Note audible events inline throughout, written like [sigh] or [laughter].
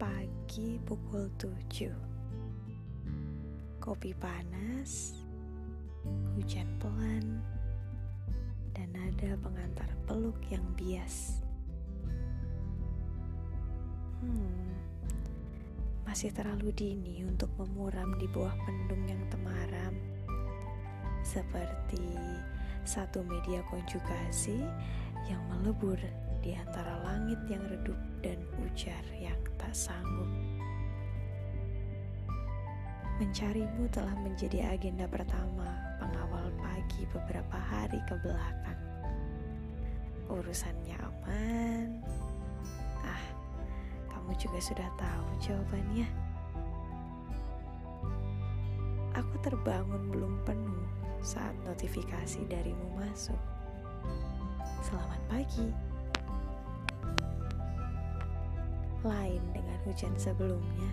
Pagi pukul 7 Kopi panas Hujan pelan Dan ada pengantar peluk yang bias. Hmm Masih terlalu dini untuk memuram di bawah mendung yang temaram. Seperti satu media konjugasi yang melebur di antara langit yang redup dan ujar yang tak sanggup. Mencarimu telah menjadi agenda pertama pengawal pagi beberapa hari ke belakang. Urusannya aman. Ah, kamu juga sudah tahu jawabannya. Aku terbangun belum penuh saat notifikasi darimu masuk. Selamat pagi. Lain dengan hujan sebelumnya.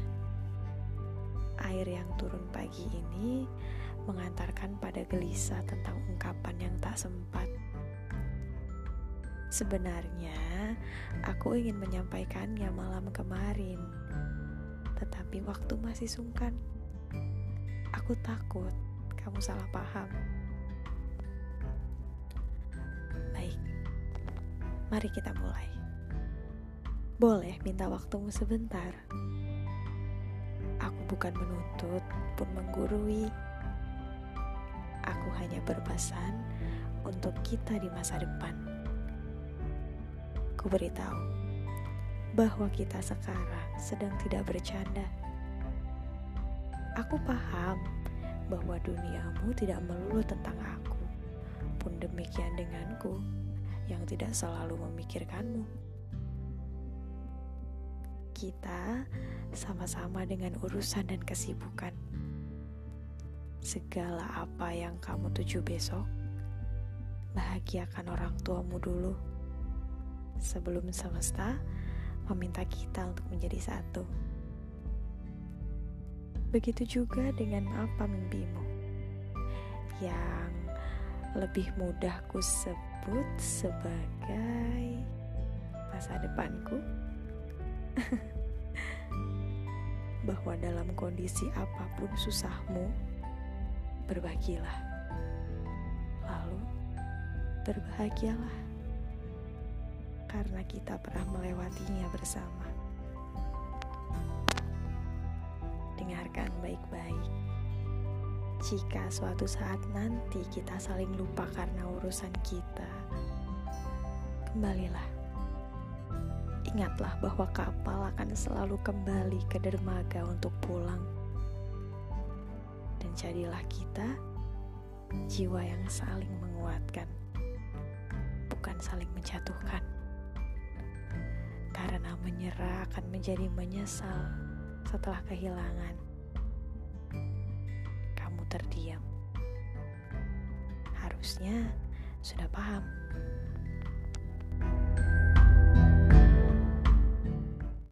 Air yang turun pagi ini mengantarkan pada gelisah tentang ungkapan yang tak sempat. Sebenarnya, aku ingin menyampaikannya malam kemarin, tetapi waktu masih sungkan. Aku takut kamu salah paham. Mari kita mulai. Boleh minta waktumu sebentar. Aku bukan menuntut pun menggurui. Aku hanya berpesan untuk kita di masa depan. Ku beritahu bahwa kita sekarang sedang tidak bercanda. Aku paham bahwa duniamu tidak melulu tentang aku, pun demikian denganku yang tidak selalu memikirkanmu. Kita sama-sama dengan urusan dan kesibukan. Segala apa yang kamu tuju besok, bahagiakan orang tuamu dulu. Sebelum semesta meminta kita untuk menjadi satu. Begitu juga dengan apa mimpimu yang lebih mudah ku sebut sebagai masa depanku. [laughs] Bahwa dalam kondisi apa pun susahmu, berbahagialah. Lalu berbahagialah karena kita pernah melewatinya bersama. Dengarkan baik-baik. Jika suatu saat nanti kita saling lupa karena urusan kita, kembalilah. Ingatlah bahwa kapal akan selalu kembali ke dermaga untuk pulang. Dan jadilah kita jiwa yang saling menguatkan, bukan saling menjatuhkan. Karena menyerah akan menjadi menyesal setelah kehilangan. Terdiam. Harusnya sudah paham